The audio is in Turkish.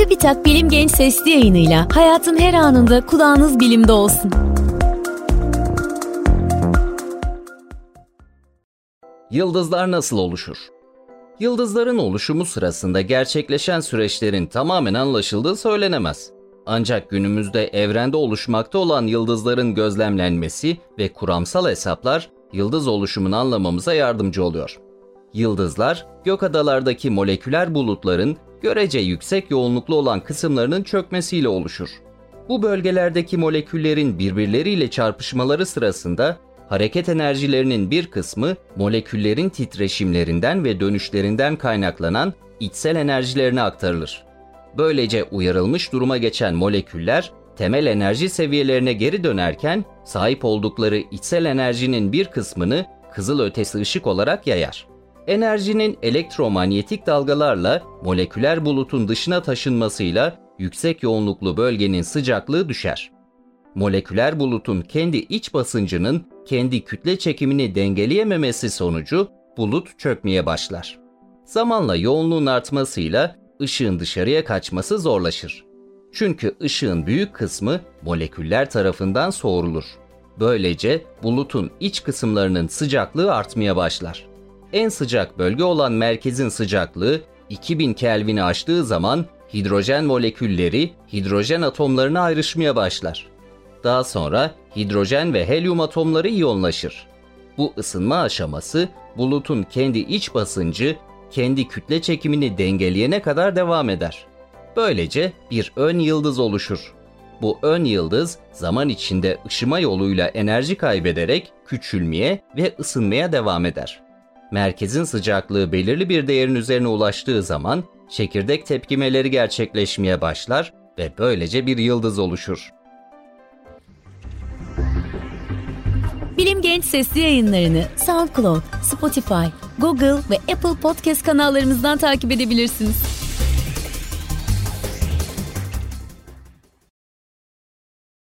TÜBİTAK Bilim Genç Sesli yayınıyla hayatın her anında kulağınız bilimde olsun. Yıldızlar nasıl oluşur? Yıldızların oluşumu sırasında gerçekleşen süreçlerin tamamen anlaşıldığı söylenemez. Ancak günümüzde evrende oluşmakta olan yıldızların gözlemlenmesi ve kuramsal hesaplar yıldız oluşumunu anlamamıza yardımcı oluyor. Yıldızlar, gök adalardaki moleküler bulutların görece yüksek yoğunluklu olan kısımlarının çökmesiyle oluşur. Bu bölgelerdeki moleküllerin birbirleriyle çarpışmaları sırasında hareket enerjilerinin bir kısmı moleküllerin titreşimlerinden ve dönüşlerinden kaynaklanan içsel enerjilerine aktarılır. Böylece uyarılmış duruma geçen moleküller temel enerji seviyelerine geri dönerken sahip oldukları içsel enerjinin bir kısmını kızıl ötesi ışık olarak yayar. Enerjinin elektromanyetik dalgalarla moleküler bulutun dışına taşınmasıyla yüksek yoğunluklu bölgenin sıcaklığı düşer. Moleküler bulutun kendi iç basıncının kendi kütle çekimini dengeleyememesi sonucu bulut çökmeye başlar. Zamanla yoğunluğun artmasıyla ışığın dışarıya kaçması zorlaşır. Çünkü ışığın büyük kısmı moleküller tarafından soğurulur. Böylece bulutun iç kısımlarının sıcaklığı artmaya başlar. En sıcak bölge olan merkezin sıcaklığı 2000 Kelvin'i aştığı zaman hidrojen molekülleri hidrojen atomlarına ayrışmaya başlar. Daha sonra hidrojen ve helyum atomları iyonlaşır. Bu ısınma aşaması bulutun kendi iç basıncı, kendi kütle çekimini dengeleyene kadar devam eder. Böylece bir ön yıldız oluşur. Bu ön yıldız zaman içinde ışıma yoluyla enerji kaybederek küçülmeye ve ısınmaya devam eder. Merkezin sıcaklığı belirli bir değerin üzerine ulaştığı zaman çekirdek tepkimeleri gerçekleşmeye başlar ve böylece bir yıldız oluşur. Bilim Genç Sesli yayınlarını SoundCloud, Spotify, Google ve Apple Podcast kanallarımızdan takip edebilirsiniz.